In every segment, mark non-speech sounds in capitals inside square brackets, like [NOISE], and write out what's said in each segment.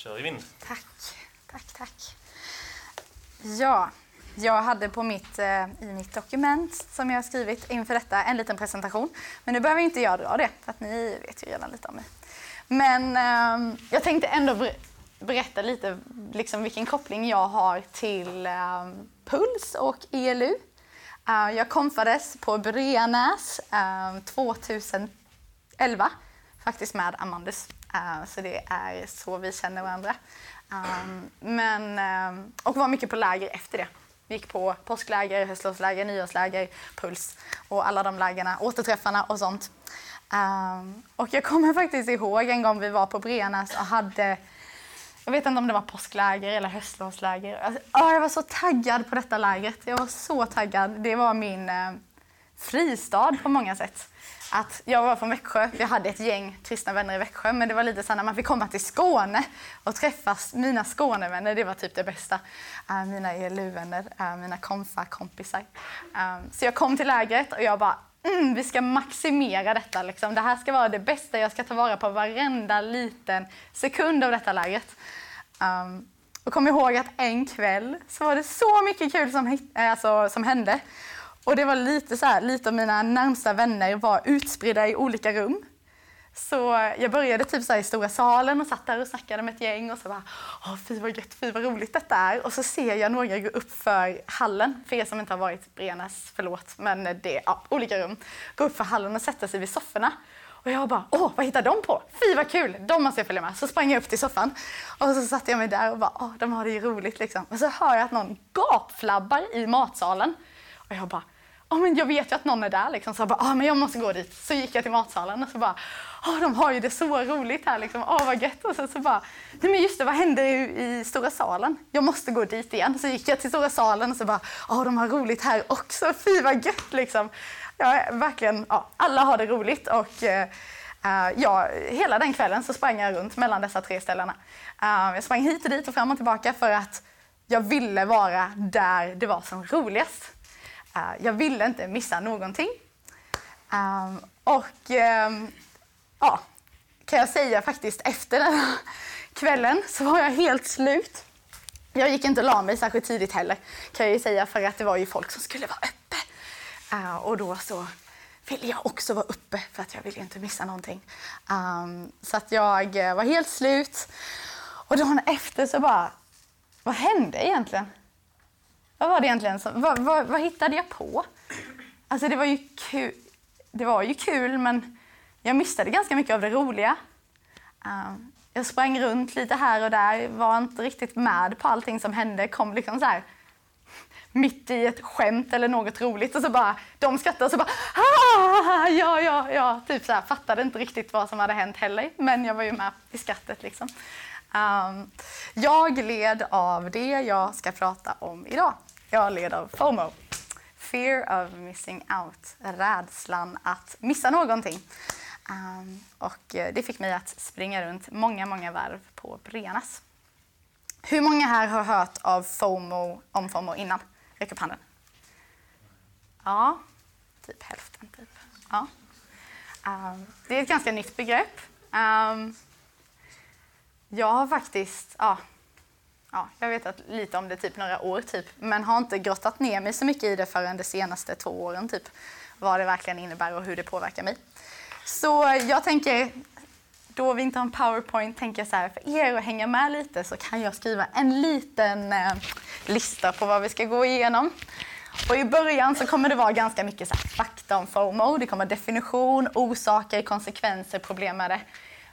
kör vi in. Tack, tack, tack. Ja, jag hade på mitt, eh, i mitt dokument som jag har skrivit inför detta en liten presentation. Men nu behöver inte jag dra det, för att ni vet ju redan lite om mig. Men eh, jag tänkte ändå ber berätta lite liksom vilken koppling jag har till eh, Puls och ELU. Eh, jag konfades på Breanäs 2011, ehm, faktiskt med Amandus. Uh, så det är så vi känner varandra. Um, men, um, och var mycket på läger efter det. Vi gick på påskläger, höstlovsläger, nyårsläger, Puls och alla de lägerna, återträffarna och sånt. Um, och jag kommer [LAUGHS] faktiskt ihåg en gång vi var på Brenäs och hade jag vet inte om det var påskläger eller höstlovsläger. Alltså, jag var så taggad på detta lägret. Jag var så taggad. Det var min eh, fristad på många sätt. Att jag var från Växjö. Vi hade ett gäng kristna vänner i Växjö. Men det var lite så när man fick komma till Skåne och träffa mina Skånevänner. Det var typ det bästa. Uh, mina ELU-vänner, uh, äh, mina konfa-kompisar. Um, så jag kom till lägret och jag bara Mm, vi ska maximera detta. Liksom. Det här ska vara det bästa. Jag ska ta vara på varenda liten sekund av detta lägret. Um, och kom ihåg att en kväll så var det så mycket kul som, äh, alltså, som hände. Och det var lite så här, lite av mina närmsta vänner var utspridda i olika rum. Så jag började typ så i stora salen och satt där och snackade med ett gäng och så bara Åh, fy vad gött, fy vad roligt detta är. Och så ser jag några gå upp för hallen, för er som inte har varit Brenas, förlåt, men det är ja, olika rum. Gå upp för hallen och sätta sig vid sofforna. Och jag bara, åh, vad hittar de på? Fy vad kul, de måste jag följa med. Så sprang jag upp till soffan och så satte jag mig där och bara, åh, de har det ju roligt liksom. Och så hör jag att någon gapflabbar i matsalen. Och jag bara, oh, men jag vet ju att någon är där. Liksom. Så jag bara, ah, men jag måste gå dit. Så gick jag till matsalen och så bara, oh, de har ju det så roligt här. Liksom. Oh, vad gött. Och så, så bara, nej men just det, vad hände i, i stora salen? Jag måste gå dit igen. Så gick jag till stora salen och så bara, oh, de har roligt här också. Fy vad gött liksom. Ja, verkligen, ja, alla har det roligt. Och, uh, ja, hela den kvällen så sprang jag runt mellan dessa tre ställena. Uh, jag sprang hit och dit och fram och tillbaka för att jag ville vara där det var som roligast. Eh, jag ville inte missa någonting. Ehm, och ehm, ja, kan jag säga faktiskt efter den här kvällen så var jag helt slut. Jag gick inte och la mig särskilt tidigt heller kan jag ju säga för att det var ju folk som skulle vara uppe. Uh, och då så ville jag också vara uppe för att jag ville inte missa någonting. Um, så att jag var helt slut. Och dagen efter så bara, vad hände egentligen? Vad var det egentligen? Som, vad, vad, vad, hittade jag på? Alltså det var ju kul, det var ju kul men jag missade ganska mycket av det roliga. Um, jag sprang runt lite här och där, var inte riktigt med på allting som hände. Kom liksom så här mitt i ett skämt eller något roligt och så bara, de skrattade och så bara ah, ja, ja, ja, typ så här, fattade inte riktigt vad som hade hänt heller, men jag var ju med i skrattet liksom. Um, jag led av det jag ska prata om idag. Jag led av FOMO. Fear of missing out. Rädslan att missa någonting. Um, och eh, det fick mig att springa runt många, många varv på Brenas. Hur många här har hört av FOMO, om FOMO innan? Räck upp handen. Ja, typ hälften. Typ. Ja. Um, det är ett ganska nytt begrepp. Um, jag har faktiskt, ja, ja, jag vet att lite om det typ några år, typ, men har inte grottat ner mig så mycket i det förrän de senaste två åren. Typ, vad det verkligen innebär och hur det påverkar mig. Så jag tänker, då vi inte har en powerpoint, tänker jag så här, för er att hänga med lite så kan jag skriva en liten eh, lista på vad vi ska gå igenom. Och I början så kommer det vara ganska mycket så fakta om FOMO. Det kommer definition, orsaker, konsekvenser, problem med det.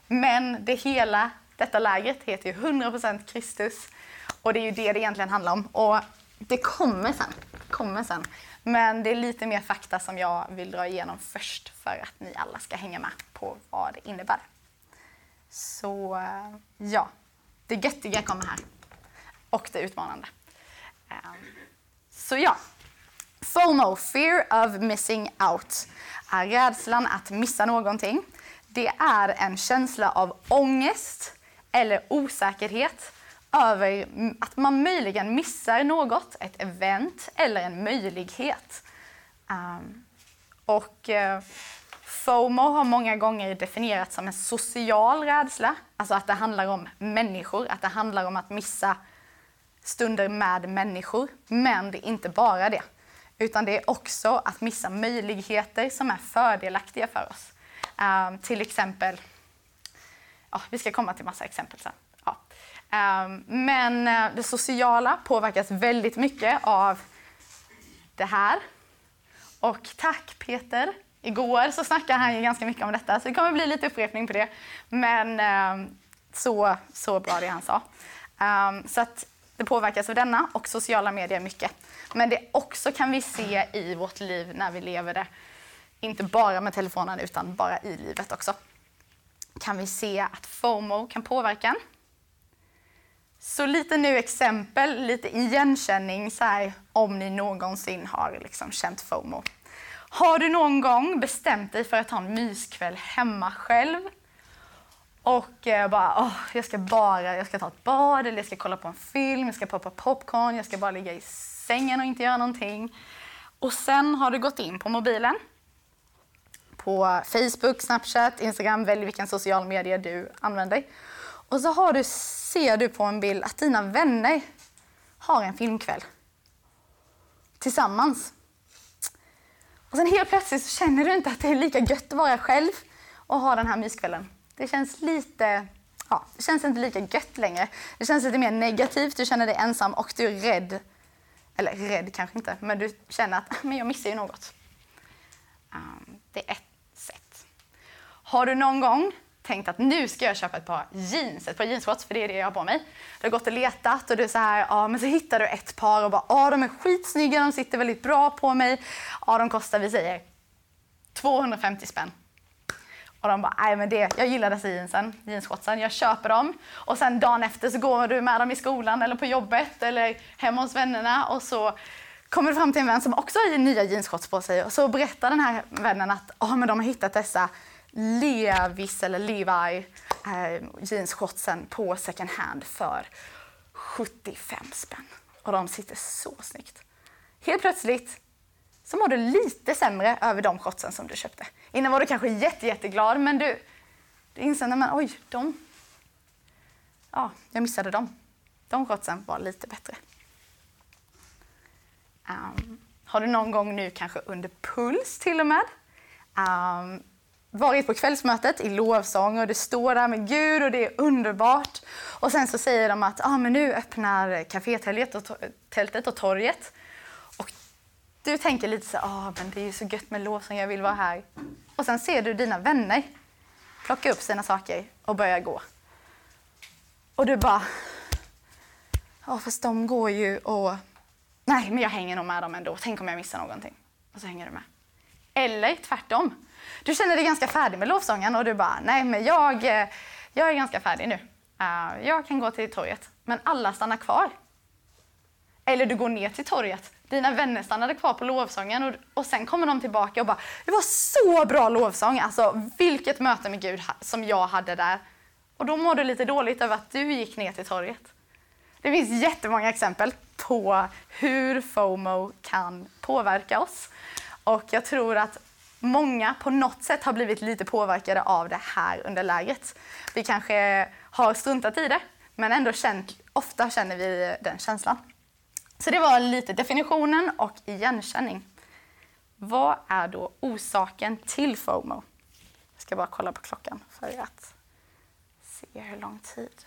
Men det hela, detta lägret heter ju 100% Kristus och det är ju det det egentligen handlar om. Och det kommer sen. Kommer sen. Men det är lite mer fakta som jag vill dra igenom först för att ni alla ska hänga med på vad det innebär. Så eh, ja, det göttiga kommer här. Och det utmanande. Ehm, så ja, FOMO, fear of missing out, är rädslan att missa någonting. Det är en känsla av ångest eller osäkerhet över att man möjligen missar något, ett event eller en möjlighet. Um, och uh, FOMO har många gånger definierats som en social rädsla, alltså att det handlar om människor, att det handlar om att missa stunder med människor. Men det är inte bara det, utan det är också att missa möjligheter som är fördelaktiga för oss. Um, till exempel, ja, vi ska komma till massa exempel sen. Ehm, men eh, det sociala påverkas väldigt mycket av det här. Och tack Peter Igår så snackade han ju ganska mycket om detta, så det kommer bli lite upprepning på det. Men ehm, så, så bra det han sa. Ehm, så att det påverkas av denna och sociala medier mycket. Men det också kan vi se i vårt liv när vi lever det. Inte bara med telefonen utan bara i livet också. Kan vi se att FOMO kan påverka en. Så lite nu exempel, lite igenkänning så här, om ni någonsin har liksom känt FOMO. Har du någon gång bestämt dig för att ha en myskväll hemma själv och eh, bara, åh, jag ska bara, jag ska ta ett bad eller jag ska kolla på en film, jag ska poppa popcorn, jag ska bara ligga i sängen och inte göra någonting. Och sen har du gått in på mobilen, på Facebook, Snapchat, Instagram, välj vilken social media du använder. Och så har du, ser du på en bild att dina vänner har en filmkväll tillsammans. Och sen helt plötsligt så känner du inte att det är lika gött att vara själv och ha den här myskvällen. Det känns lite, ja, det känns inte lika gött längre. Det känns lite mer negativt, du känner dig ensam och du är rädd. Eller rädd kanske inte, men du känner att ah, men jag missar ju något. Um, det är ett sätt. Har du någon gång tänkt att nu ska jag köpa ett par jeans, ett par jeansshorts, för det är det jag har på mig. Du har gått och letat och du är så här, ja men så hittar du ett par och bara, ja de är skitsnygga, de sitter väldigt bra på mig. Ja de kostar, vi säger 250 spänn. Och de bara, nej men det, jag gillar dessa jeansen, jeansshortsen, jag köper dem. Och sen dagen efter så går du med dem i skolan eller på jobbet eller hemma hos vännerna och så kommer du fram till en vän som också har nya jeansshorts på sig och så berättar den här vännen att oh, men de har hittat dessa Levis eller Levi eh, jeansshortsen på second hand för 75 spänn. Och de sitter så snyggt. Helt plötsligt så mår du lite sämre över de shortsen som du köpte. Innan var du kanske jätte, jätteglad men du, du inser att oj, de... Ja, jag missade dem. De shortsen var lite bättre. Um, har du någon gång nu kanske under puls till och med um, varit på kvällsmötet i lovsång och det står där med Gud och det är underbart. Och sen så säger de att ah, men nu öppnar kafétältet och torget. Och du tänker lite så ah, men det är ju så gött med lovsång, jag vill vara här. Och sen ser du dina vänner plocka upp sina saker och börja gå. Och du bara, ja ah, fast de går ju och nej men jag hänger nog med dem ändå, tänk om jag missar någonting. Och så hänger du med. Eller tvärtom. Du känner dig ganska färdig med lovsången och du bara, nej men jag, eh, jag är ganska färdig nu. Eh, jag kan gå till torget. Men alla stannar kvar. Eller du går ner till torget. Dina vänner stannade kvar på lovsången och, och sen kommer de tillbaka och bara, det var så bra lovsång. Alltså vilket möte med Gud som jag hade där. Och då mår du lite dåligt över att du gick ner till torget. Det finns jättemånga exempel på hur FOMO kan påverka oss. Och jag tror att många på något sätt har blivit lite påverkade av det här under lägret. Vi kanske har struntat i det, men ändå känt, ofta känner vi den känslan. Så det var lite definitionen och igenkänning. Vad är då orsaken till FOMO? Jag ska bara kolla på klockan för att se hur lång tid.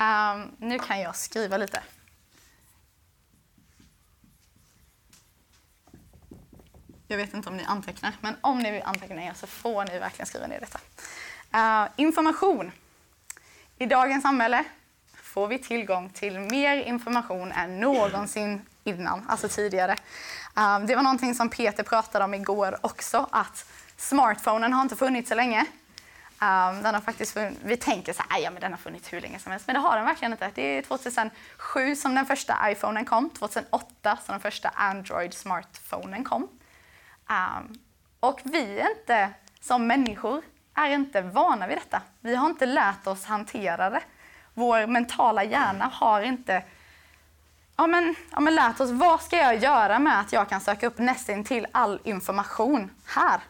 Um, nu kan jag skriva lite. Jag vet inte om ni antecknar, men om ni vill anteckna er så får ni verkligen skriva ner detta. Uh, information. I dagens samhälle får vi tillgång till mer information än någonsin innan, alltså tidigare. Um, det var någonting som Peter pratade om igår också, att smartphonen har inte funnits så länge. Um, den har faktiskt funnits, vi tänker så här, ja men den har funnits hur länge som helst, men det har den verkligen inte. Det är 2007 som den första iPhonen kom, 2008 som den första Android smartphonen kom. Um, och vi är inte, som människor, är inte vana vid detta. Vi har inte lärt oss hantera det. Vår mentala hjärna har inte ja, men, ja, men lärt oss vad ska jag göra med att jag kan söka upp nästan till all information här.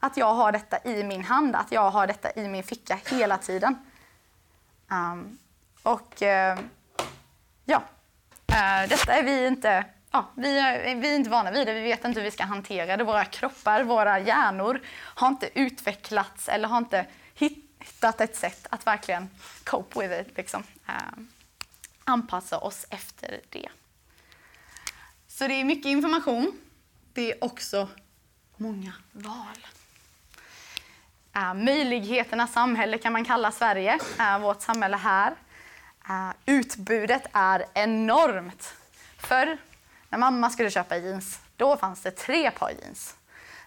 att jag har detta i min hand, att jag har detta i min ficka hela tiden. Um, och uh, ja, uh, detta är vi inte, ja, vi är, vi är inte vana vid det. Vi vet inte hur vi ska hantera det. Våra kroppar, våra hjärnor har inte utvecklats eller har inte hittat ett sätt att verkligen cope with it, liksom. Uh, anpassa oss efter det. Så det är mycket information. Det är också många val. Uh, möjligheternas samhälle kan man kalla Sverige, uh, vårt samhälle här. Uh, utbudet är enormt. Förr, när mamma skulle köpa jeans, då fanns det tre par jeans.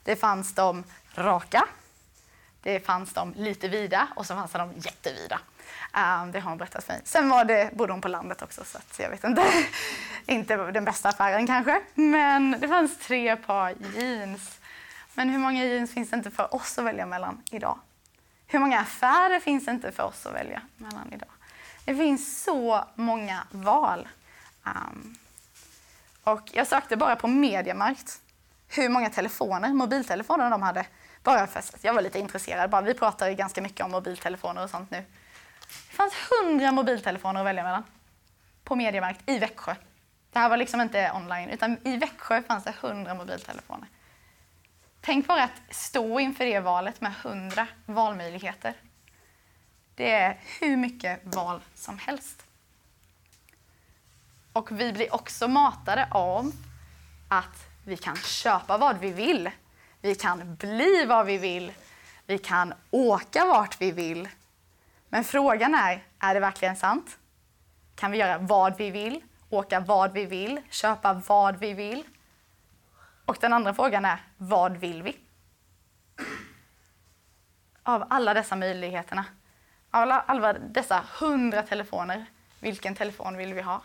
Det fanns de raka, det fanns de lite vida och så fanns det de jättevida. Um, det har hon berättat för mig. Sen var det, bodde hon på landet också så att jag vet inte. [LAUGHS] inte den bästa affären kanske. Men det fanns tre par jeans. Men hur många jeans finns det inte för oss att välja mellan idag? Hur många affärer finns det inte för oss att välja mellan idag? Det finns så många val. Um, och jag sökte bara på Mediamarkt hur många telefoner, mobiltelefoner de hade. Bara för att jag var lite intresserad. Bara, vi pratar ju ganska mycket om mobiltelefoner och sånt nu. Det fanns hundra mobiltelefoner att välja mellan på Mediamarkt i Växjö. Det här var liksom inte online, utan i Växjö fanns det hundra mobiltelefoner. Tänk bara att stå inför det valet med hundra valmöjligheter. Det är hur mycket val som helst. Och vi blir också matade om att vi kan köpa vad vi vill. Vi kan bli vad vi vill. Vi kan åka vart vi vill. Men frågan är, är det verkligen sant? Kan vi göra vad vi vill, åka vad vi vill, köpa vad vi vill? Och den andra frågan är, vad vill vi? Av alla dessa möjligheterna, av alla, alla dessa hundra telefoner, vilken telefon vill vi ha?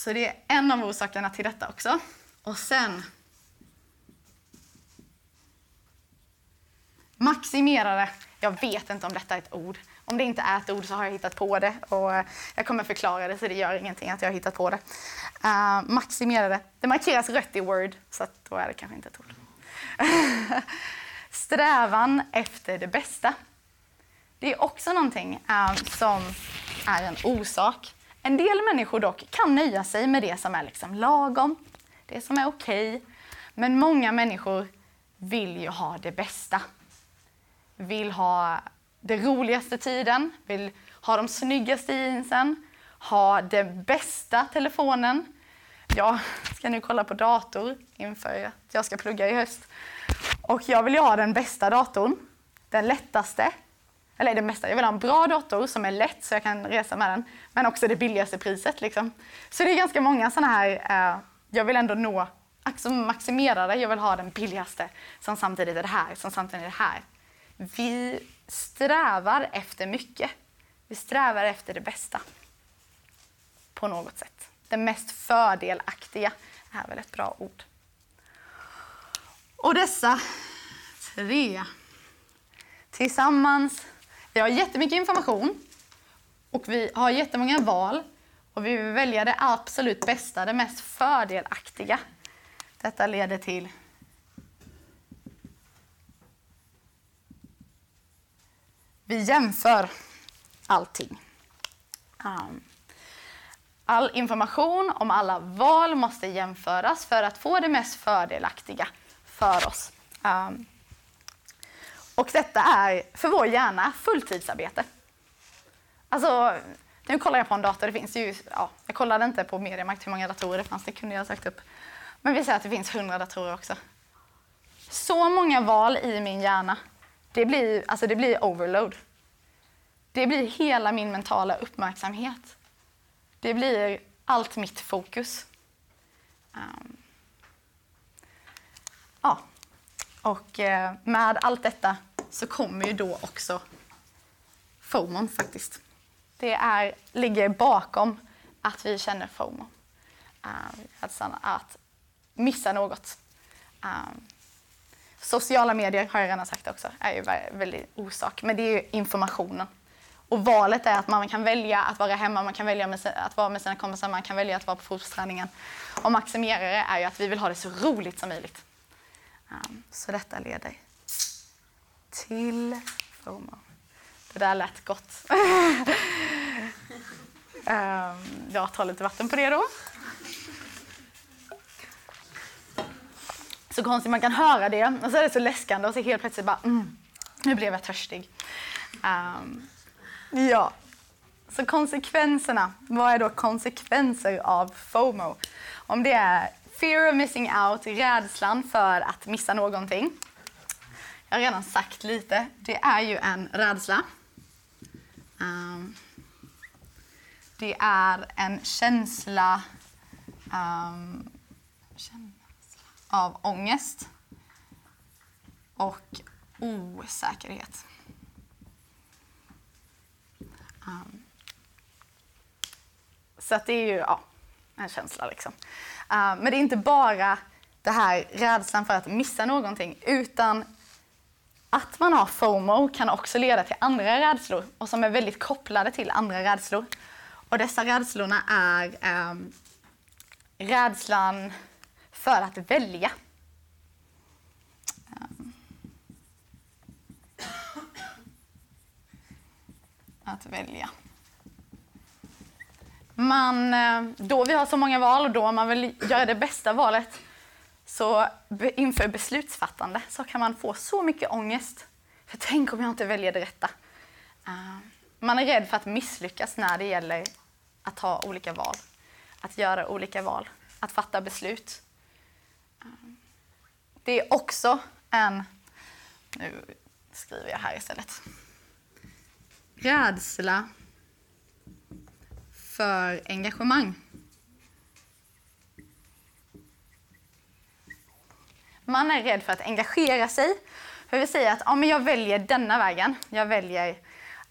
Så det är en av orsakerna till detta också. Och sen Maximerare. jag vet inte om detta är ett ord. Om det inte är ett ord så har jag hittat på det och eh, jag kommer förklara det så det gör ingenting att jag har hittat på det. Eh, uh, maximerare. det. Det markeras rött i Word så då är det kanske inte ett ord. [LAUGHS] Strävan efter det bästa. Det är också någonting uh, som är en orsak. En del människor dock kan nöja sig med det som är liksom lagom, det som är okej. Okay. Men många människor vill ju ha det bästa vill ha den roligaste tiden, vill ha de snyggaste jeansen, ha den bästa telefonen. Jag ska nu kolla på dator inför att jag ska plugga i höst. Och jag vill ju ha den bästa datorn, den lättaste. Eller det mesta, jag vill ha en bra dator som är lätt så jag kan resa med den. Men också det billigaste priset. Liksom. Så det är ganska många sådana här, eh, jag vill ändå nå, alltså maximera det. Jag vill ha den billigaste som samtidigt är det här, som samtidigt är det här. Vi strävar efter mycket. Vi strävar efter det bästa. På något sätt. Det mest fördelaktiga är väl ett bra ord. Och dessa tre tillsammans. Vi har jättemycket information och vi har jättemånga val och vi vill välja det absolut bästa, det mest fördelaktiga. Detta leder till Vi jämför allting. Ehm, all information om alla val måste jämföras för att få det mest fördelaktiga för oss. Um, och detta är för vår hjärna fulltidsarbete. Alltså, nu kollar jag på en dator. Det finns ju, ja, jag kollade inte på Mediamarkt hur många datorer det fanns. Det kunde jag ha sagt upp. Men vi säger att det finns 100 datorer också. Så många val i min hjärna det blir, alltså det blir overload. Det blir hela min mentala uppmärksamhet. Det blir allt mitt fokus. Um, ja, och eh, med allt detta så kommer ju då också FOMON faktiskt. Det är, ligger bakom att vi känner FOMO. Um, alltså att missa något. Um, Sociala medier, har jag redan sagt också, är ju väldigt orsak. Men det är ju informationen. Och valet är att man kan välja att vara hemma, man kan välja att vara med sina kompisar, man kan välja att vara på fotbollsträningen. Och maximerare är ju att vi vill ha det så roligt som möjligt. Um, så detta leder till FOMO. Det där lät gott. um, [LAUGHS] jag tar lite vatten på det då. Så konstigt, man kan höra det och så är det så läskande och så helt plötsligt bara mm, nu blev jag törstig. Um, ja, så konsekvenserna. Vad är då konsekvenser av FOMO? Om det är fear of missing out, rädslan för att missa någonting. Jag har redan sagt lite. Det är ju en rädsla. Um, det är en känsla, um, känsla av ångest och osäkerhet. Um, så att det är ju ja, en känsla. Liksom. Uh, men det är inte bara det här rädslan för att missa någonting utan att man har FOMO kan också leda till andra rädslor och som är väldigt kopplade till andra rädslor. Och dessa rädslorna är eh, rädslan för att välja. Ehm, att välja. Man, eh, då vi har så många val och då man vill göra det bästa valet så inför beslutsfattande så kan man få så mycket ångest. För tänk om jag inte väljer det rätta. Eh, man är rädd för att misslyckas när det gäller att ta olika val. Att göra olika val, att fatta beslut. Eh, det är också en... Nu skriver jag här istället. Rädsla för engagemang. Man är rädd för att engagera sig. För vi säger att ja, men jag väljer denna vägen, jag väljer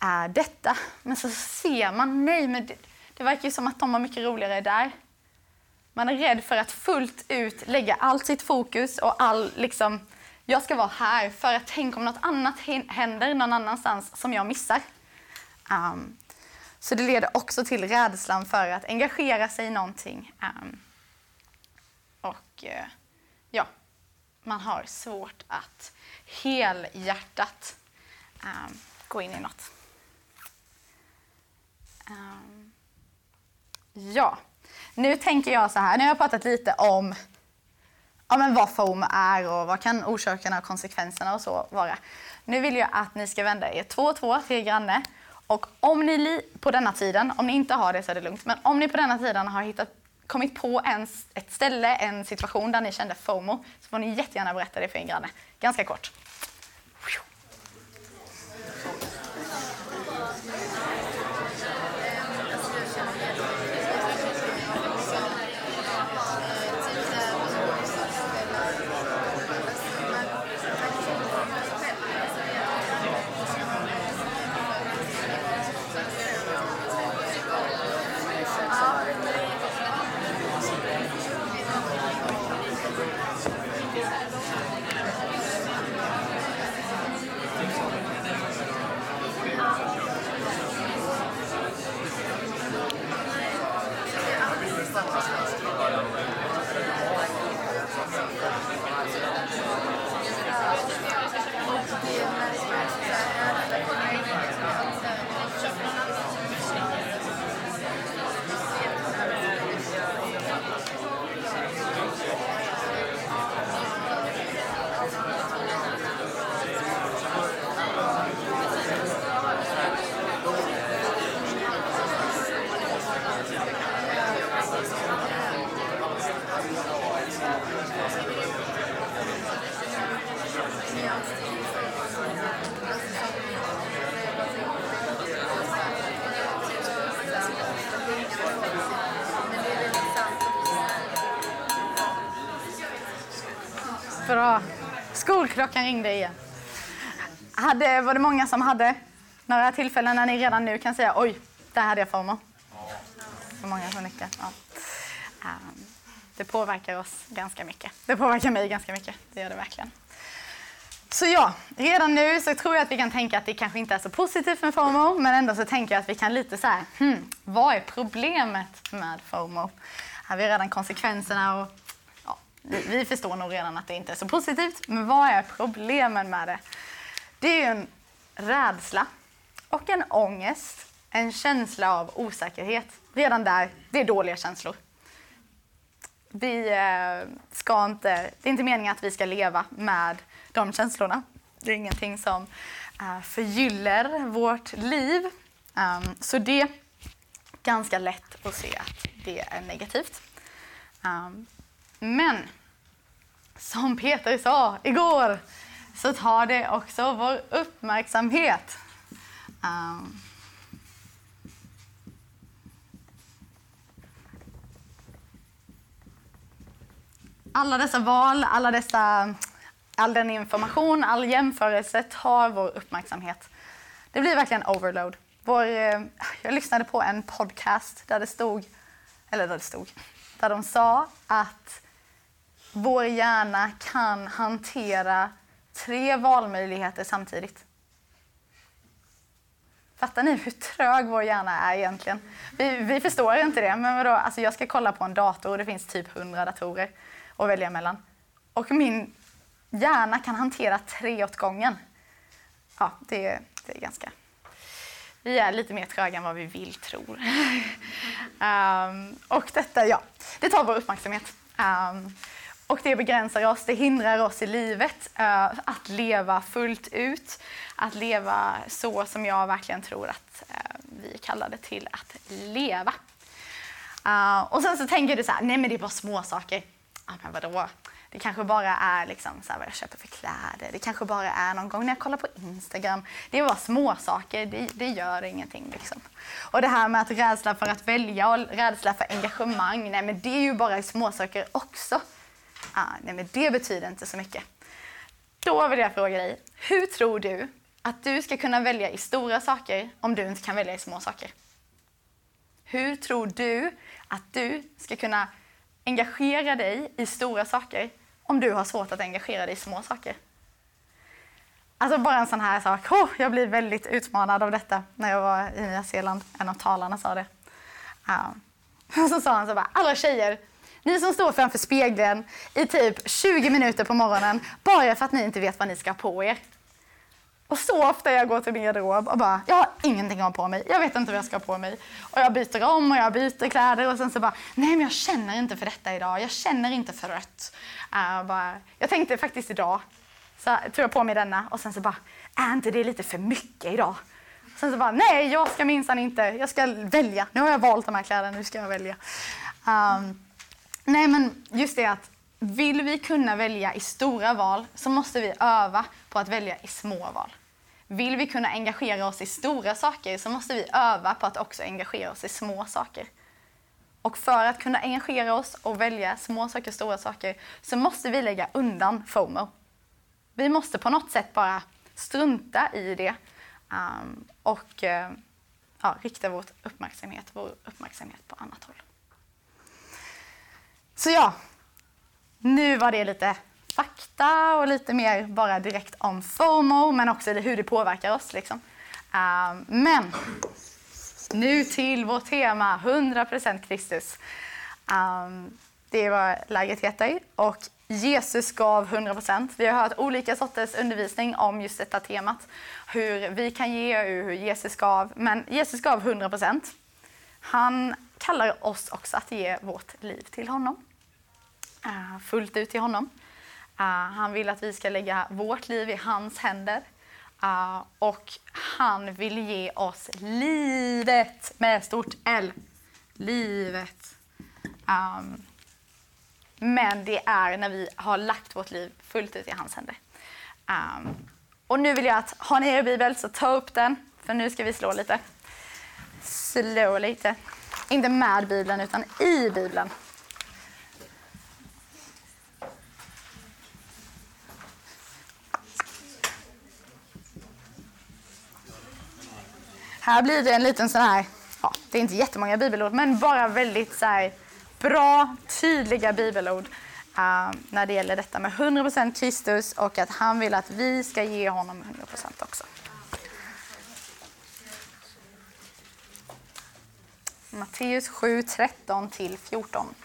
äh, detta. Men så ser man, nej, men det, det verkar ju som att de har mycket roligare där. Man är rädd för att fullt ut lägga allt sitt fokus och all, liksom, jag ska vara här för att tänk om något annat händer någon annanstans som jag missar. Um, så det leder också till rädslan för att engagera sig i någonting. Um, och uh, ja, man har svårt att helhjärtat um, gå in i något. Um, ja, nu tänker jag så här. Nu har jag pratat lite om ja, men vad FOM är och vad kan orsakerna och konsekvenserna och så vara. Nu vill jag att ni ska vända er två och två till er granne och om ni på denna tiden, om ni inte har det så är det lugnt, men om ni på denna tiden har hittat, kommit på en, ett ställe, en situation där ni kände FOMO, så får ni jättegärna berätta det för en granne. Ganska kort. Bra. Skolklockan ringde igen. Hade, var det många som hade några tillfällen när ni redan nu kan säga oj, där hade jag FOMO? Ja. många som nickar. Ja. Ehm, det påverkar oss ganska mycket. Det påverkar mig ganska mycket. Det gör det verkligen. Så ja, redan nu så tror jag att vi kan tänka att det kanske inte är så positivt med FOMO, men ändå så tänker jag att vi kan lite så här, hmm, vad är problemet med FOMO? Här har vi redan konsekvenserna och vi, vi förstår nog redan att det inte är så positivt, men vad är problemen med det? Det är ju en rädsla och en ångest, en känsla av osäkerhet. Redan där, det är dåliga känslor. Vi eh, ska inte, det är inte meningen att vi ska leva med de känslorna. Det är ingenting som eh, förgyller vårt liv. Ehm, så det är ganska lätt att se att det är negativt. Ehm, men som Peter sa igår så tar det också vår uppmärksamhet. Um, alla dessa val, alla dessa, all den information, all jämförelse tar vår uppmärksamhet. Det blir verkligen overload. Vår, eh, jag lyssnade på en podcast där det stod, eller där det stod, där de sa att vår hjärna kan hantera tre valmöjligheter samtidigt. Fattar ni hur trög vår hjärna är egentligen? Vi, vi förstår inte det, men vadå? Alltså jag ska kolla på en dator och det finns typ hundra datorer att välja mellan. Och min hjärna kan hantera tre åt gången. Ja, det, det är ganska... Vi är lite mer tröga än vad vi vill tro. um, [LAUGHS] ehm, och detta, ja, det tar vår uppmärksamhet. Um, och det begränsar oss, det hindrar oss i livet uh, att leva fullt ut. Att leva så som jag verkligen tror att uh, vi är kallade till att leva. Uh, och sen så tänker du så här, nej men det är bara små saker. Ja, men vadå? Det kanske bara är liksom så vad jag köper för kläder. Det kanske bara är någon gång när jag kollar på Instagram. Det är bara små saker. Det, det gör ingenting. Liksom. Och det här med att rädsla för att välja och rädsla för engagemang. Nej, men det är ju bara småsaker också. Ah, nej, men det betyder inte så mycket. Då vill jag fråga dig, hur tror du att du ska kunna välja i stora saker om du inte kan välja i små saker? Hur tror du att du ska kunna engagera dig i stora saker om du har svårt att engagera dig i små saker? Alltså bara en sån här sak. Oh, jag blir väldigt utmanad av detta när jag var i Nya Zeeland. En av talarna sa det. Uh, [LAUGHS] och så sa han så bara, alla tjejer, ni som står framför spegeln i typ 20 minuter på morgonen bara för att ni inte vet vad ni ska ha på er. Och så ofta jag går till min garderob och bara, jag har ingenting att ha på mig. Jag vet inte vad jag ska ha på mig. Och jag byter om och jag byter kläder och sen så bara, nej men jag känner inte för detta idag. Jag känner inte för rött. Uh, bara, jag tänkte faktiskt idag, så tog jag på mig denna och sen så bara, är inte det lite för mycket idag? Sen så bara, nej jag ska minsann inte, jag ska välja. Nu har jag valt de här kläderna, nu ska jag välja. Um, nej men just det att vill vi kunna välja i stora val så måste vi öva på att välja i små val. Vill vi kunna engagera oss i stora saker så måste vi öva på att också engagera oss i små saker. Och för att kunna engagera oss och välja små saker och stora saker så måste vi lägga undan FOMO. Vi måste på något sätt bara strunta i det um, och uh, ja, rikta vår uppmärksamhet, vår uppmärksamhet på annat håll. Så ja, nu var det lite fakta och lite mer bara direkt om FOMO, men också hur det påverkar oss. Liksom. Uh, men nu till vårt tema, 100% Kristus. Um, det är vad läget heter. Och Jesus gav 100%. Vi har hört olika sorters undervisning om just detta temat. Hur vi kan ge och hur Jesus gav. Men Jesus gav 100%. Han kallar oss också att ge vårt liv till honom. Eh, fullt ut till honom. Eh, han vill att vi ska lägga vårt liv i hans händer. Eh, och han vill ge oss livet med stort L. Livet. Ehm, men det är när vi har lagt vårt liv fullt ut i hans händer. Ehm, och nu vill jag att, har ni er bibel så ta upp den, för nu ska vi slå lite. Slå lite. Inte med bibeln, utan i bibeln. Här blir det en liten sån här, ja, det är inte jättemånga bibelord, men bara väldigt så här, bra, tydliga bibelord uh, när det gäller detta med 100% Kristus och att han vill att vi ska ge honom 100% också. Matteus 7, 13 till 14.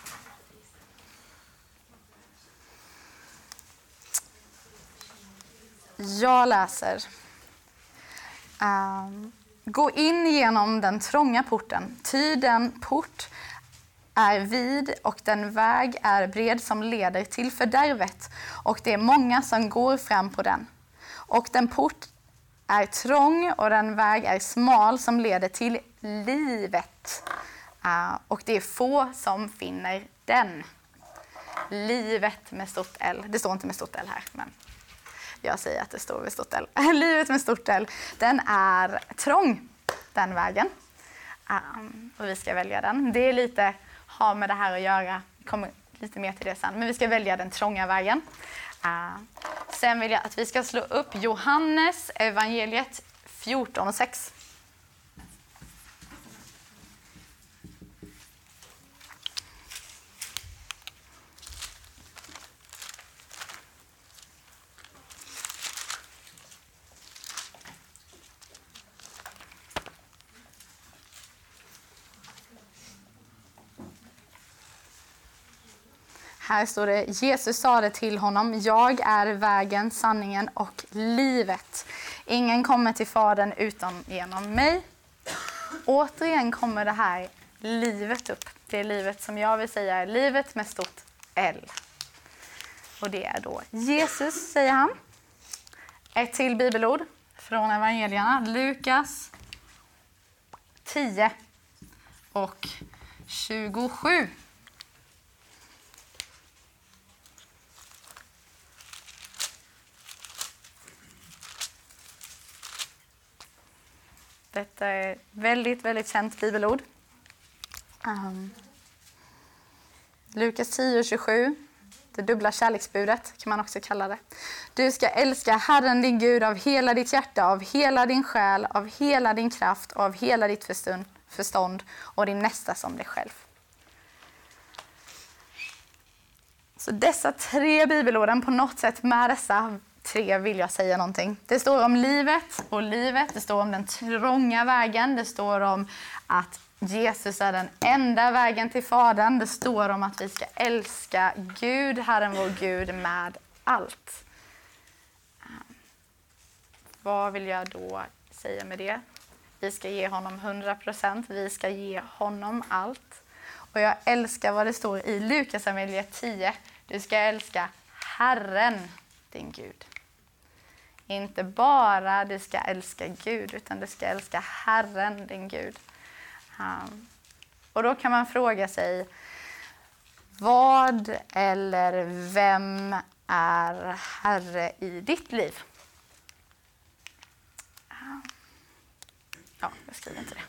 Jag läser. Ehm, gå in genom den trånga porten, ty den port är vid och den väg är bred som leder till fördärvet och det är många som går fram på den. Och den port är trång och den väg är smal som leder till livet. Uh, och det är få som finner den. Livet med stort L. Det står inte med stort L här, men jag säger att det står med stort L. [LAUGHS] Livet med stort L, den är trång, den vägen. Um, och vi ska välja den. Det är lite, har med det här att göra. Vi kommer lite mer till det sen. Men vi ska välja den trånga vägen. Sen vill jag att vi ska slå upp Johannes evangeliet 14 och 6. Här står det, Jesus sade till honom, jag är vägen, sanningen och livet. Ingen kommer till Fadern utan genom mig. Återigen kommer det här livet upp. Det är livet som jag vill säga är livet med stort L. Och det är då Jesus, säger han. Ett till bibelord från evangelierna. Lukas 10 och 27. Detta är ett eh, väldigt, väldigt känt bibelord. Um, Lukas 10 27, det dubbla kärleksbudet kan man också kalla det. Du ska älska Herren din Gud av hela ditt hjärta, av hela din själ, av hela din kraft och av hela ditt förstånd och din nästa som dig själv. Så dessa tre bibelorden på något sätt med dessa tre vill jag säga någonting. Det står om livet och livet, det står om den trånga vägen, det står om att Jesus är den enda vägen till Fadern. Det står om att vi ska älska Gud, Herren vår Gud, med allt. Ehm, vad vill jag då säga med det? Vi ska ge honom 100 procent, vi ska ge honom allt. Och jag älskar vad det står i Lukas 10. Du ska älska Herren, din Gud. Inte bara du ska älska Gud, utan du ska älska Herren, din Gud. Um, och då kan man fråga sig, vad eller vem är Herre i ditt liv? Ehm, ja, jag skriver inte det.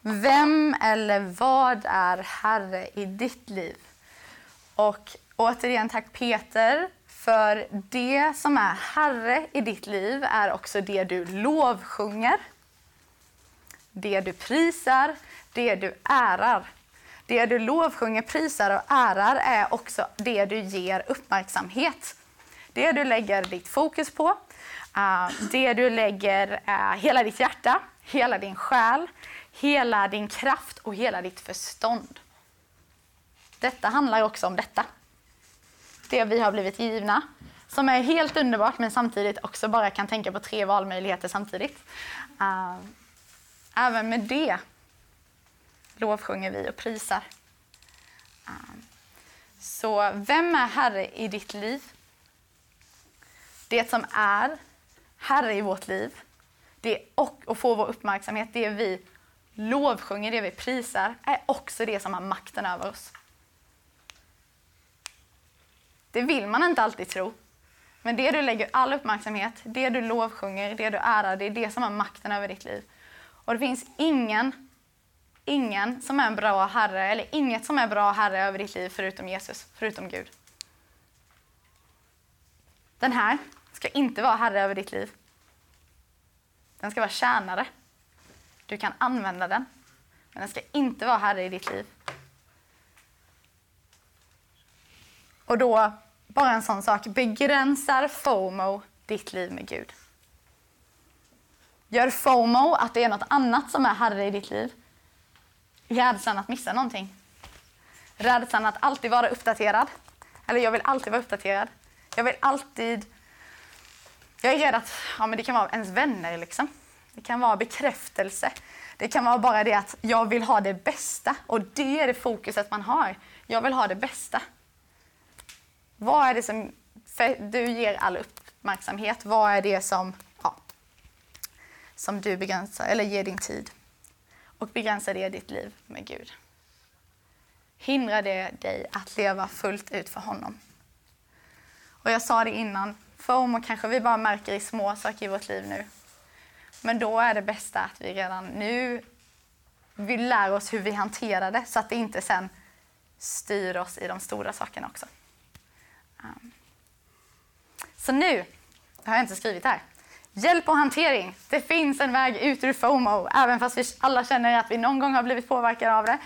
Vem eller vad är Herre i ditt liv? Och återigen tack Peter för det som är Herre i ditt liv är också det du lovsjunger, det du prisar, det du ärar. Det du lovsjunger, prisar och ärar är också det du ger uppmärksamhet. Det du lägger ditt fokus på, eh, det du lägger eh, hela ditt hjärta, hela din själ, hela din kraft och hela ditt förstånd. Detta handlar också om detta det vi har blivit givna. Som är helt underbart men samtidigt också bara kan tänka på tre valmöjligheter samtidigt. Uh, även med det lovsjunger vi och prisar. Uh, så vem är Herre i ditt liv? Det som är Herre i vårt liv det och, och får vår uppmärksamhet, det vi lovsjunger, det vi prisar, är också det som har makten över oss. Det vill man inte alltid tro. Men det du lägger all uppmärksamhet, det du lovsjunger, det du ärar, det är det som har makten över ditt liv. Och det finns ingen, ingen som är en bra herre, eller inget som är bra herre över ditt liv förutom Jesus, förutom Gud. Den här ska inte vara herre över ditt liv. Den ska vara tjänare. Du kan använda den, men den ska inte vara herre i ditt liv. Och då, bara en sån sak, begränsar FOMO ditt liv med Gud? Gör FOMO att det är något annat som är herre i ditt liv? Rädslan att missa någonting? Rädslan att alltid vara uppdaterad? Eller jag vill alltid vara uppdaterad. Jag vill alltid jag är rädd att ja, men det kan vara ens vänner. Liksom. Det kan vara bekräftelse. Det kan vara bara det att jag vill ha det bästa. Och det är det fokuset man har. Jag vill ha det bästa. Vad är det som du ger all uppmärksamhet? Vad är det som, ja, som du begränsar eller ger din tid? Och begränsar det ditt liv med Gud? Hindrar det dig att leva fullt ut för honom? Och jag sa det innan, FOMO kanske vi bara märker i små saker i vårt liv nu. Men då är det bästa att vi redan nu vi lär oss hur vi hanterar det så att det inte sen styr oss i de stora sakerna också. Um. Så nu, det har jag inte skrivit här. Hjälp och hantering. Det finns en väg ut ur FOMO. Även fast vi alla känner att vi någon gång har blivit påverkade av det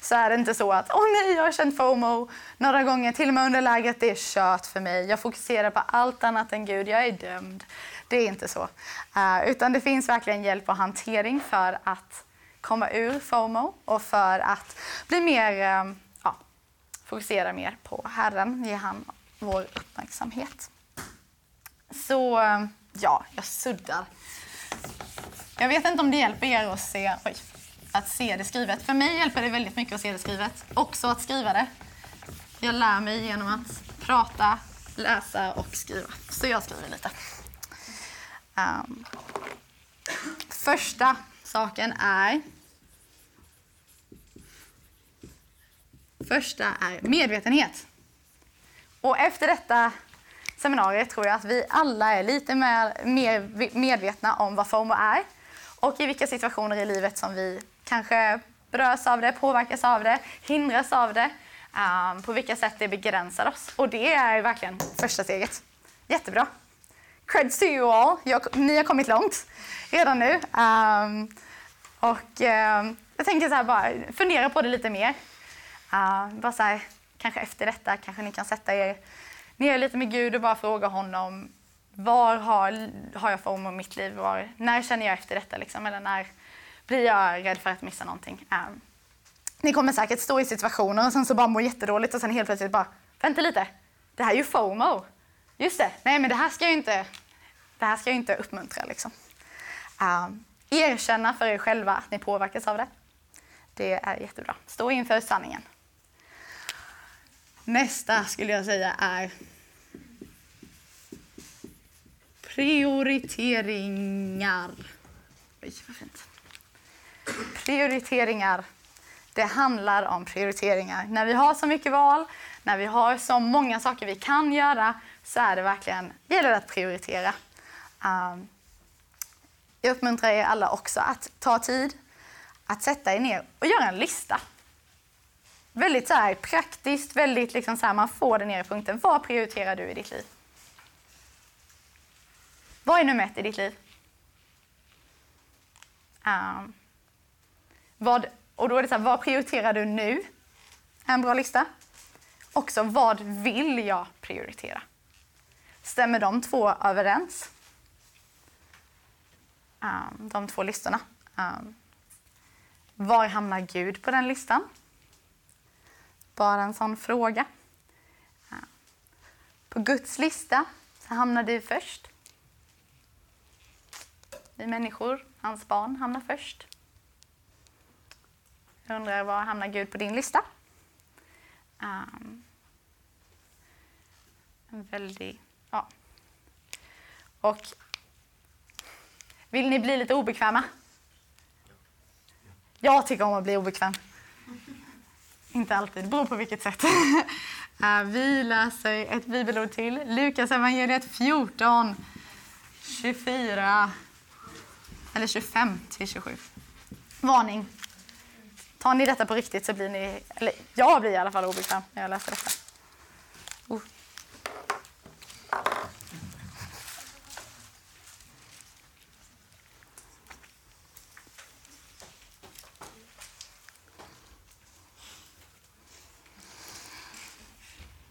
så är det inte så att åh nej, jag har känt FOMO några gånger, till och med under lägret. Det är kört för mig. Jag fokuserar på allt annat än Gud. Jag är dömd. Det är inte så. Uh, utan det finns verkligen hjälp och hantering för att komma ur FOMO och för att bli mer, uh, ja, fokusera mer på Herren, ge han vår uppmärksamhet. Så ja, jag suddar. Jag vet inte om det hjälper er att se, oj, att se det skrivet. För mig hjälper det väldigt mycket att se det skrivet. Också att skriva det. Jag lär mig genom att prata, läsa och skriva. Så jag skriver lite. Um, första saken är... Första är medvetenhet. Och efter detta seminariet tror jag att vi alla är lite mer, mer medvetna om vad FOMO är och i vilka situationer i livet som vi kanske berörs av det, påverkas av det, hindras av det. Um, på vilka sätt det begränsar oss. Och det är verkligen första steget. Jättebra. Creds to you all. Jag, ni har kommit långt redan nu. Um, och um, jag tänker så här bara, fundera på det lite mer. Uh, bara så här, kanske efter detta kanske ni kan sätta er ner lite med Gud och bara fråga honom var har, har jag form av mitt liv? Var, när känner jag efter detta? Liksom? Eller när blir jag rädd för att missa någonting? Um, ni kommer säkert stå i situationer och sen så bara må jättedåligt och sen helt plötsligt bara, vänta lite, det här är ju FOMO. Just det, nej men det här ska jag inte, det här ska jag inte uppmuntra. Liksom. Um, erkänna för er själva att ni påverkas av det. Det är jättebra. Stå inför sanningen. Nästa skulle jag säga är prioriteringar. Oj, vad fint. Prioriteringar. Det handlar om prioriteringar. När vi har så mycket val, när vi har så många saker vi kan göra, så är det verkligen, gäller det att prioritera. Um, jag uppmuntrar er alla också att ta tid att sätta er ner och göra en lista. Väldigt så här, praktiskt, väldigt liksom så här, man får den nere i punkten. Vad prioriterar du i ditt liv? Vad är nummer ett i ditt liv? Um, vad, och då är det så här, vad prioriterar du nu? En bra lista. Också, vad vill jag prioritera? Stämmer de två överens? Um, de två listorna. Um, var hamnar Gud på den listan? Bara en sån fråga. På Guds lista så hamnar du först. Vi människor, hans barn, hamnar först. Jag undrar, var hamnar Gud på din lista? Um, en väldig... Ja. Och vill ni bli lite obekväma? Jag tycker om att bli obekväm. Inte alltid, det beror på vilket sätt. [LAUGHS] Eh, vi läser ett bibelord till. Lukas evangeliet 14, 24 eller 25 till 27. Varning. Tar ni detta på riktigt så blir ni, eller jag blir i alla fall obekväm när jag läser detta. Oh.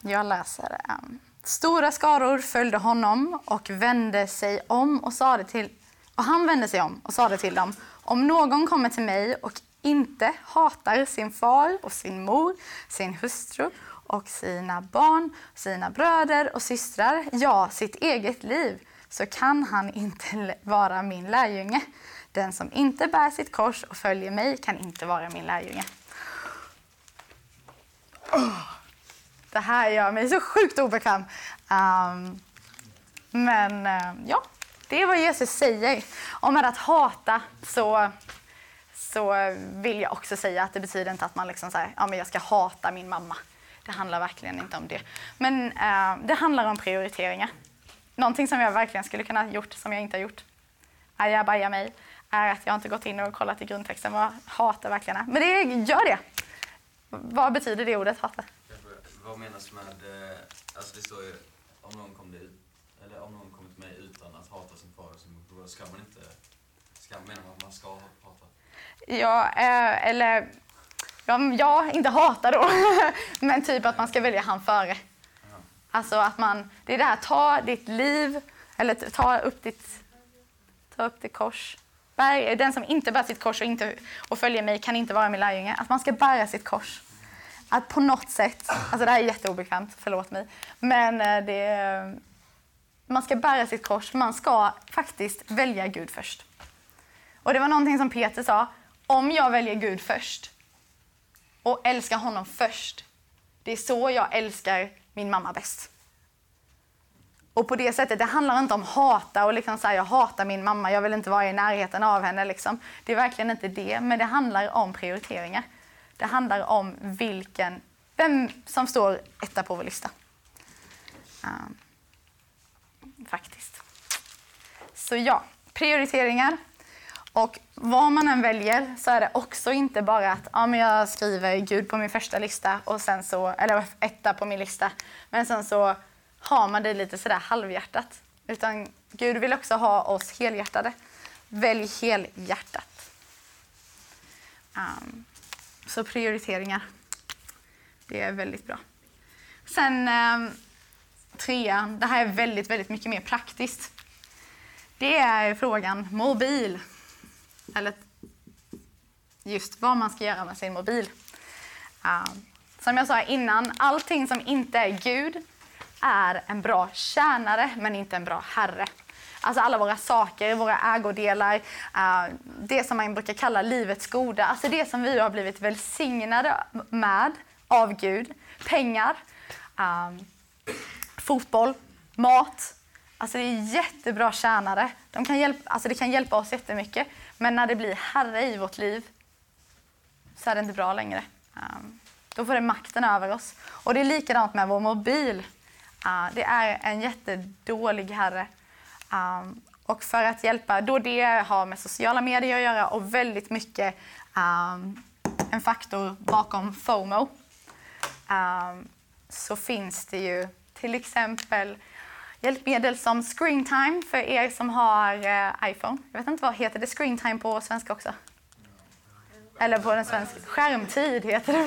Jag läser. Ehm, Stora skaror följde honom och vände sig om och sade till och han vände sig om och sade till dem, om någon kommer till mig och inte hatar sin far och sin mor, sin hustru och sina barn, sina bröder och systrar, ja, sitt eget liv, så kan han inte vara min lärjunge. Den som inte bär sitt kors och följer mig kan inte vara min lärjunge. Det här gör mig så sjukt obekväm. Um, men uh, ja, det är vad Jesus säger. Och med att hata så, så vill jag också säga att det betyder inte att man liksom säger ja, men jag ska hata min mamma. Det handlar verkligen inte om det. Men uh, det handlar om prioriteringar. Någonting som jag verkligen skulle kunna ha gjort, som jag inte har gjort, ajabaja mig, är att jag inte gått in och kollat i grundtexten. vad hata verkligen är. Men det gör det. Vad betyder det ordet hata? Vad menas med, eh, alltså det står ju om någon kom dit, eller om någon kommer till mig utan att hata sin far och sin bror, ska man inte, ska, menar man att man ska hata? Ja, eh, eller ja, ja, inte hata då, [LAUGHS] men typ att man ska välja han före. Ja. Alltså att man, det är det här, ta ditt liv, eller ta upp ditt, ta upp ditt kors. Den som inte bär sitt kors och, inte, och följer mig kan inte vara min lärjunge. Att man ska bära sitt kors att på något sätt, alltså det här är jätteobekvämt, förlåt mig, men eh, det, man ska bära sitt kors, man ska faktiskt välja Gud först. Och det var någonting som Peter sa, om jag väljer Gud först och älskar honom först, det är så jag älskar min mamma bäst. Och på det sättet, det handlar inte om hata och liksom så här, jag hatar min mamma, jag vill inte vara i närheten av henne. Liksom. Det är verkligen inte det, men det handlar om prioriteringar. Det handlar om vilken, vem som står etta på vår lista. Um, faktiskt. Så ja, prioriteringar. Och vad man än väljer så är det också inte bara att ja, men jag skriver Gud på min första lista, och sen så, eller etta på min lista, men sen så har man det lite sådär halvhjärtat. Utan Gud vill också ha oss helhjärtade. Välj helhjärtat. Um, så prioriteringar. Det är väldigt bra. Sen eh, trean, det här är väldigt, väldigt mycket mer praktiskt. Det är frågan mobil. Eller just vad man ska göra med sin mobil. Uh, som jag sa innan, allting som inte är Gud är en bra tjänare men inte en bra herre. Alltså alla våra saker, våra ägodelar, eh, det som man brukar kalla livets goda. Alltså det som vi har blivit välsignade med av Gud. Pengar, ehm, fotboll, mat. Alltså det är jättebra tjänare. De kan hjälpa, alltså det kan hjälpa oss jättemycket. Men när det blir herre i vårt liv så är det inte bra längre. Ehm, då får det makten över oss. Och det är likadant med vår mobil. Eh, det är en jättedålig herre. Um, och för att hjälpa, då det har med sociala medier att göra och väldigt mycket um, en faktor bakom FOMO, um, så finns det ju till exempel hjälpmedel som Screen Time för er som har uh, iPhone. Jag vet inte vad heter det Screen Time på svenska också? Eller på en svensk... Skärmtid heter det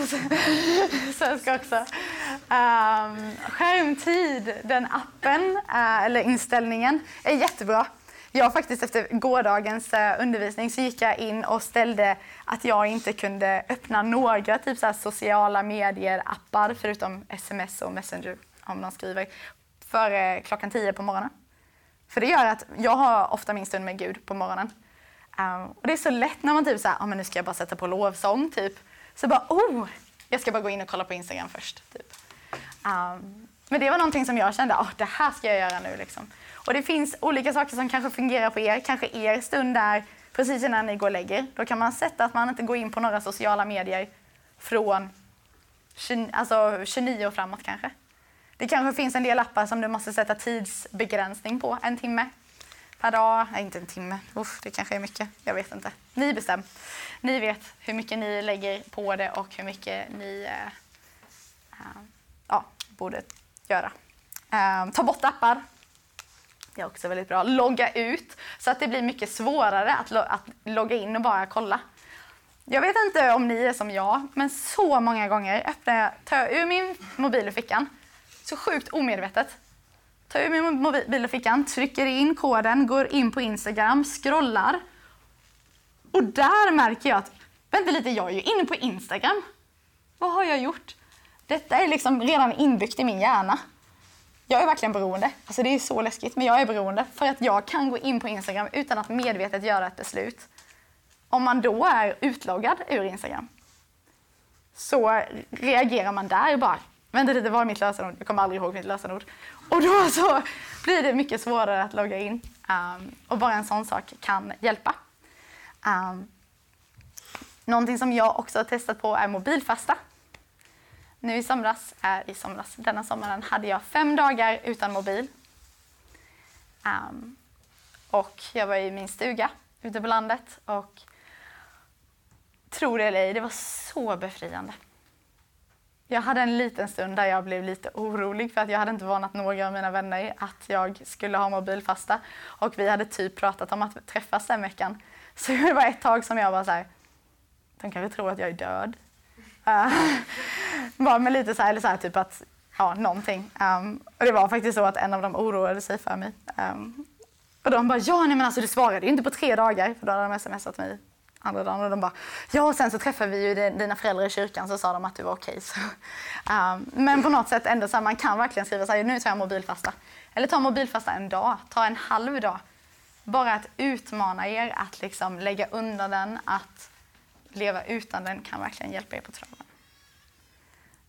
på [LAUGHS] svenska också. Um, skärmtid, den appen, uh, eller inställningen, är jättebra. Jag faktiskt efter gårdagens uh, undervisning så gick jag in och ställde att jag inte kunde öppna några typ så sociala medier-appar förutom sms och messenger om någon skriver, före klockan tio på morgonen. För det gör att jag har ofta min stund med Gud på morgonen. Um, och det är så lätt när man typ såhär, ah, men nu ska jag bara sätta på lovsång typ. Så bara, oh, jag ska bara gå in och kolla på Instagram först. Typ. Um, men det var någonting som jag kände, oh, det här ska jag göra nu liksom. Och det finns olika saker som kanske fungerar på er. Kanske er stund där precis innan ni går och lägger. Då kan man sätta att man inte går in på några sociala medier från 20, alltså 29 och framåt kanske. Det kanske finns en del appar som du måste sätta tidsbegränsning på, en timme per dag. Nej, inte en timme. Uff, det kanske är mycket. Jag vet inte. Ni bestämmer. Ni vet hur mycket ni lägger på det och hur mycket ni äh, äh, ja, borde göra. Äh, ta bort appar. Det är också väldigt bra. Logga ut så att det blir mycket svårare att, lo att logga in och bara kolla. Jag vet inte om ni är som jag, men så många gånger öppnar jag, tar jag ur min mobil ur fickan, så sjukt omedvetet, tar ur min mobil ur fickan, trycker in koden, går in på Instagram, scrollar. Och där märker jag att, vänta lite, jag är ju inne på Instagram. Vad har jag gjort? Detta är liksom redan inbyggt i min hjärna. Jag är verkligen beroende. Alltså det är så läskigt, men jag är beroende. För att jag kan gå in på Instagram utan att medvetet göra ett beslut. Om man då är utloggad ur Instagram så reagerar man där bara, vänta lite, var är mitt lösenord? Jag kommer aldrig ihåg mitt lösenord. Och då så blir det mycket svårare att logga in. Um, och bara en sån sak kan hjälpa. Um, någonting som jag också har testat på är mobilfasta. Nu i somras, äh, i somras, denna sommaren hade jag fem dagar utan mobil. Um, och jag var i min stuga ute på landet och tro det eller ej, det var så befriande. Jag hade en liten stund där jag blev lite orolig för att jag hade inte varnat några av mina vänner att jag skulle ha mobilfasta. Och vi hade typ pratat om att träffas den veckan. [LAUGHS] Så det var ett tag som jag var så här, de kanske tror att jag är död. Eh, [LAUGHS] uh, bara med lite så här, eller så här, typ att, ja, någonting. Um, och det var faktiskt så att en av dem oroade sig för mig. Um, och de bara, ja nej men alltså du svarade ju inte på tre dagar, för då hade de smsat mig andra dagen och de bara, ja och sen så träffade vi ju dina föräldrar i kyrkan så sa de att du var okej. Okay. Um, ehm, men på något sätt ändå så här, man kan verkligen skriva så här, nu tar jag mobilfasta. Eller ta mobilfasta en dag, ta en halv dag. Bara att utmana er att liksom lägga undan den, att leva utan den kan verkligen hjälpa er på traven.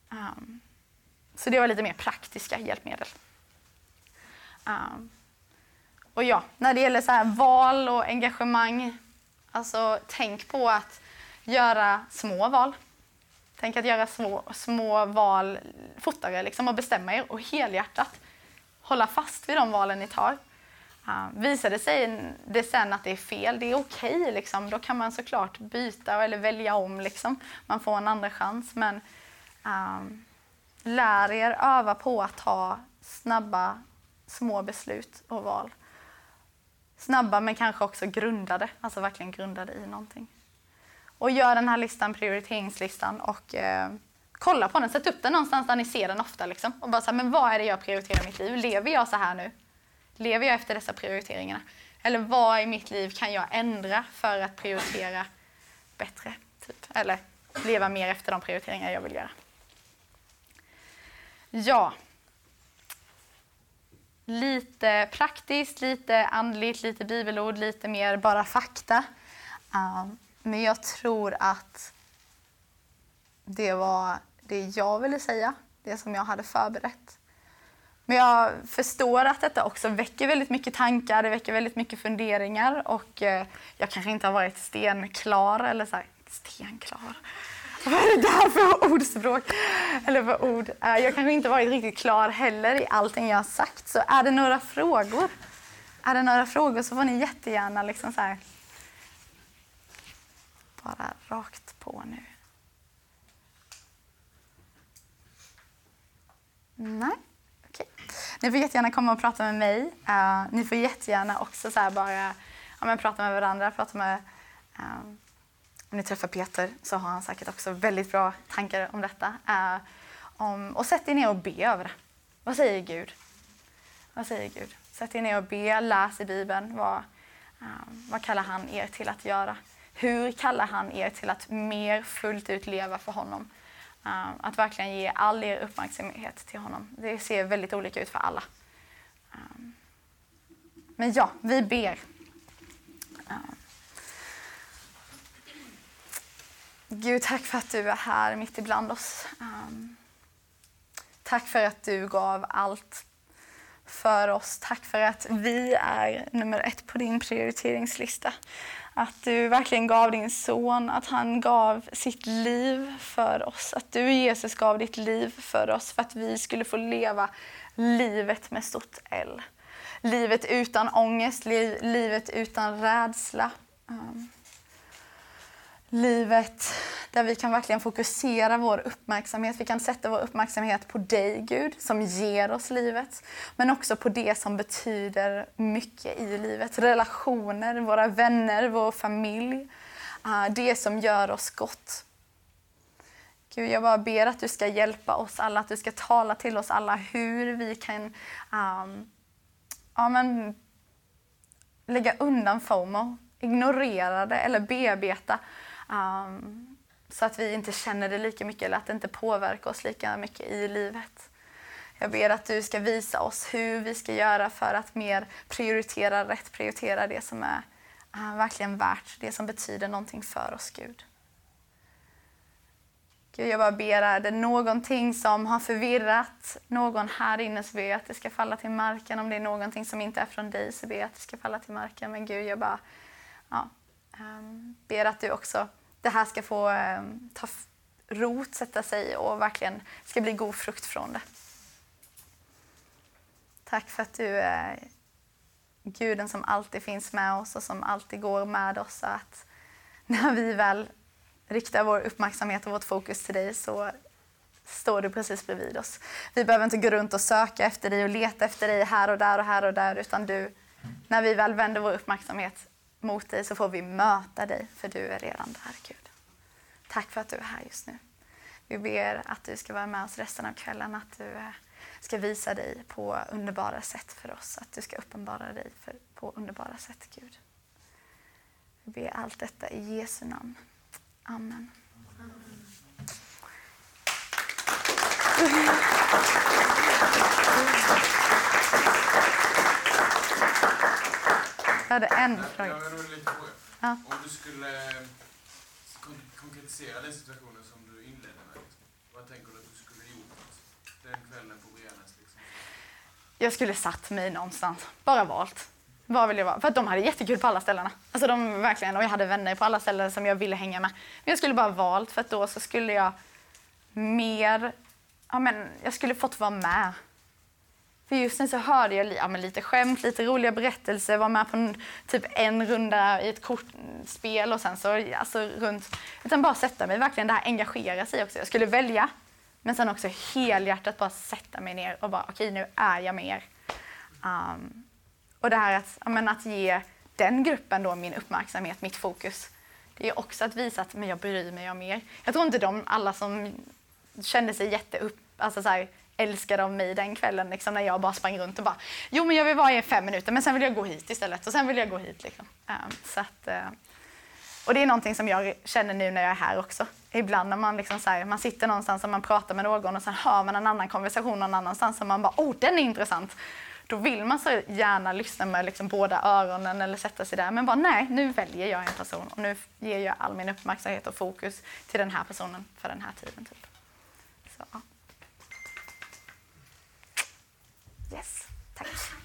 Um, så det var lite mer praktiska hjälpmedel. Um, och ja, när det gäller så här val och engagemang Alltså tänk på att göra små val. Tänk att göra små, små val fortare liksom, och bestämma er och helhjärtat hålla fast vid de valen ni tar. Uh, visar det sig det sen att det är fel, det är okej. Okay, liksom. Då kan man såklart byta eller välja om. Liksom. Man får en andra chans. Men um, lär er öva på att ta snabba, små beslut och val snabba men kanske också grundade, alltså verkligen grundade i någonting. Och gör den här listan, prioriteringslistan och eh, kolla på den, sätt upp den någonstans där ni ser den ofta liksom. Och bara så här, men vad är det jag prioriterar i mitt liv? Lever jag så här nu? Lever jag efter dessa prioriteringarna? Eller vad i mitt liv kan jag ändra för att prioritera bättre? Typ. Eller leva mer efter de prioriteringar jag vill göra. Ja, lite praktiskt, lite andligt, lite bibelord, lite mer bara fakta. Um, men jag tror att det var det jag ville säga, det som jag hade förberett. Men jag förstår att detta också väcker väldigt mycket tankar, det väcker väldigt mycket funderingar och eh, jag kanske inte har varit stenklar eller så här, stenklar. Vad är det där för ordspråk? Eller för ord? Jag kanske inte varit riktigt klar heller i allting jag har sagt. Så är det några frågor? Är det några frågor så får ni jättegärna liksom så här, bara rakt på nu. Nej, okej. Okay. Ni får jättegärna komma och prata med mig. Uh, ni får jättegärna också så bara ja, men prata med varandra, prata med um, om ni träffar Peter så har han säkert också väldigt bra tankar om detta. Eh, om, och sätt er ner och be över det. Vad säger Gud? Vad säger Gud? Sätt er ner och be, läs i Bibeln. Vad, eh, vad kallar han er till att göra? Hur kallar han er till att mer fullt ut leva för honom? Eh, att verkligen ge all er uppmärksamhet till honom. Det ser väldigt olika ut för alla. Eh, men ja, vi ber. Eh, Gud, tack för att du är här mitt ibland oss. Um, tack för att du gav allt för oss. Tack för att vi är nummer ett på din prioriteringslista. Att du verkligen gav din son, att han gav sitt liv för oss. Att du Jesus gav ditt liv för oss för att vi skulle få leva livet med stort L. Livet utan ångest, livet utan rädsla. Um, livet där vi kan verkligen fokusera vår uppmärksamhet. Vi kan sätta vår uppmärksamhet på dig, Gud, som ger oss livet. Men också på det som betyder mycket i livet. Relationer, våra vänner, vår familj. Ah, det som gör oss gott. Gud, jag bara ber att du ska hjälpa oss alla, att du ska tala till oss alla hur vi kan um, ja, men, lägga undan FOMO, ignorera det eller bearbeta Um, så att vi inte känner det lika mycket eller att det inte påverkar oss lika mycket i livet. Jag ber att du ska visa oss hur vi ska göra för att mer prioritera rätt, prioritera det som är uh, verkligen värt, det som betyder någonting för oss, Gud. Gud, jag bara ber, är det någonting som har förvirrat någon här inne så ber jag att det ska falla till marken. Om det är någonting som inte är från dig så ber jag att det ska falla till marken. Men Gud, jag bara ja, um, ber att du också, det här ska få eh, ta rot, sätta sig och verkligen ska bli god frukt från det. Tack för att du är guden som alltid finns med oss och som alltid går med oss. Att när vi väl riktar vår uppmärksamhet och vårt fokus till dig så står du precis bredvid oss. Vi behöver inte gå runt och söka efter dig och leta efter dig här och där och här och där utan du, när vi väl vänder vår uppmärksamhet mot dig så får vi möta dig för du är redan där Gud. Tack för att du är här just nu. Vi ber att du ska vara med oss resten av kvällen, att du eh, ska visa dig på underbara sätt för oss, att du ska uppenbara dig för, på underbara sätt Gud. Vi ber allt detta i Jesu namn. Amen. Amen en fråga. Jag har en fråga. Ja. Om du skulle eh, kon konkretisera den situationen som du inledde med, liksom. vad tänker du att du skulle gjort den kvällen på Briannas? Liksom? Jag skulle satt mig någonstans, bara valt. Var vill jag vara? För att de hade jättekul på alla ställena. Alltså de verkligen, och jag hade vänner på alla ställen som jag ville hänga med. Men jag skulle bara valt för att då så skulle jag mer, ja men jag skulle fått vara med. För just nu så hörde jag ja, men lite skämt, lite roliga berättelser, var med på en, typ en runda i ett kortspel och sen så alltså runt, utan bara sätta mig verkligen, det här engagera sig också. Jag skulle välja, men sen också helhjärtat bara sätta mig ner och bara okej okay, nu är jag med er. Um, och det här att, men, att ge den gruppen då min uppmärksamhet, mitt fokus, det är också att visa att men jag bryr mig om er. Jag tror inte de alla som kände sig jätteupp, alltså så här, älskade av mig den kvällen liksom, när jag bara sprang runt och bara jo men jag vill vara i fem minuter men sen vill jag gå hit istället och sen vill jag gå hit. Liksom. Um, så att, uh, och det är någonting som jag känner nu när jag är här också. Ibland när man, liksom så här, man sitter någonstans och man pratar med någon och sen hör man en annan konversation någon annanstans och man bara oh den är intressant då vill man så gärna lyssna med liksom båda öronen eller sätta sig där. Men bara nej, nu väljer jag en person och nu ger jag all min uppmärksamhet och fokus till den här personen för den här tiden. Typ. Så, ja. Yes, tack.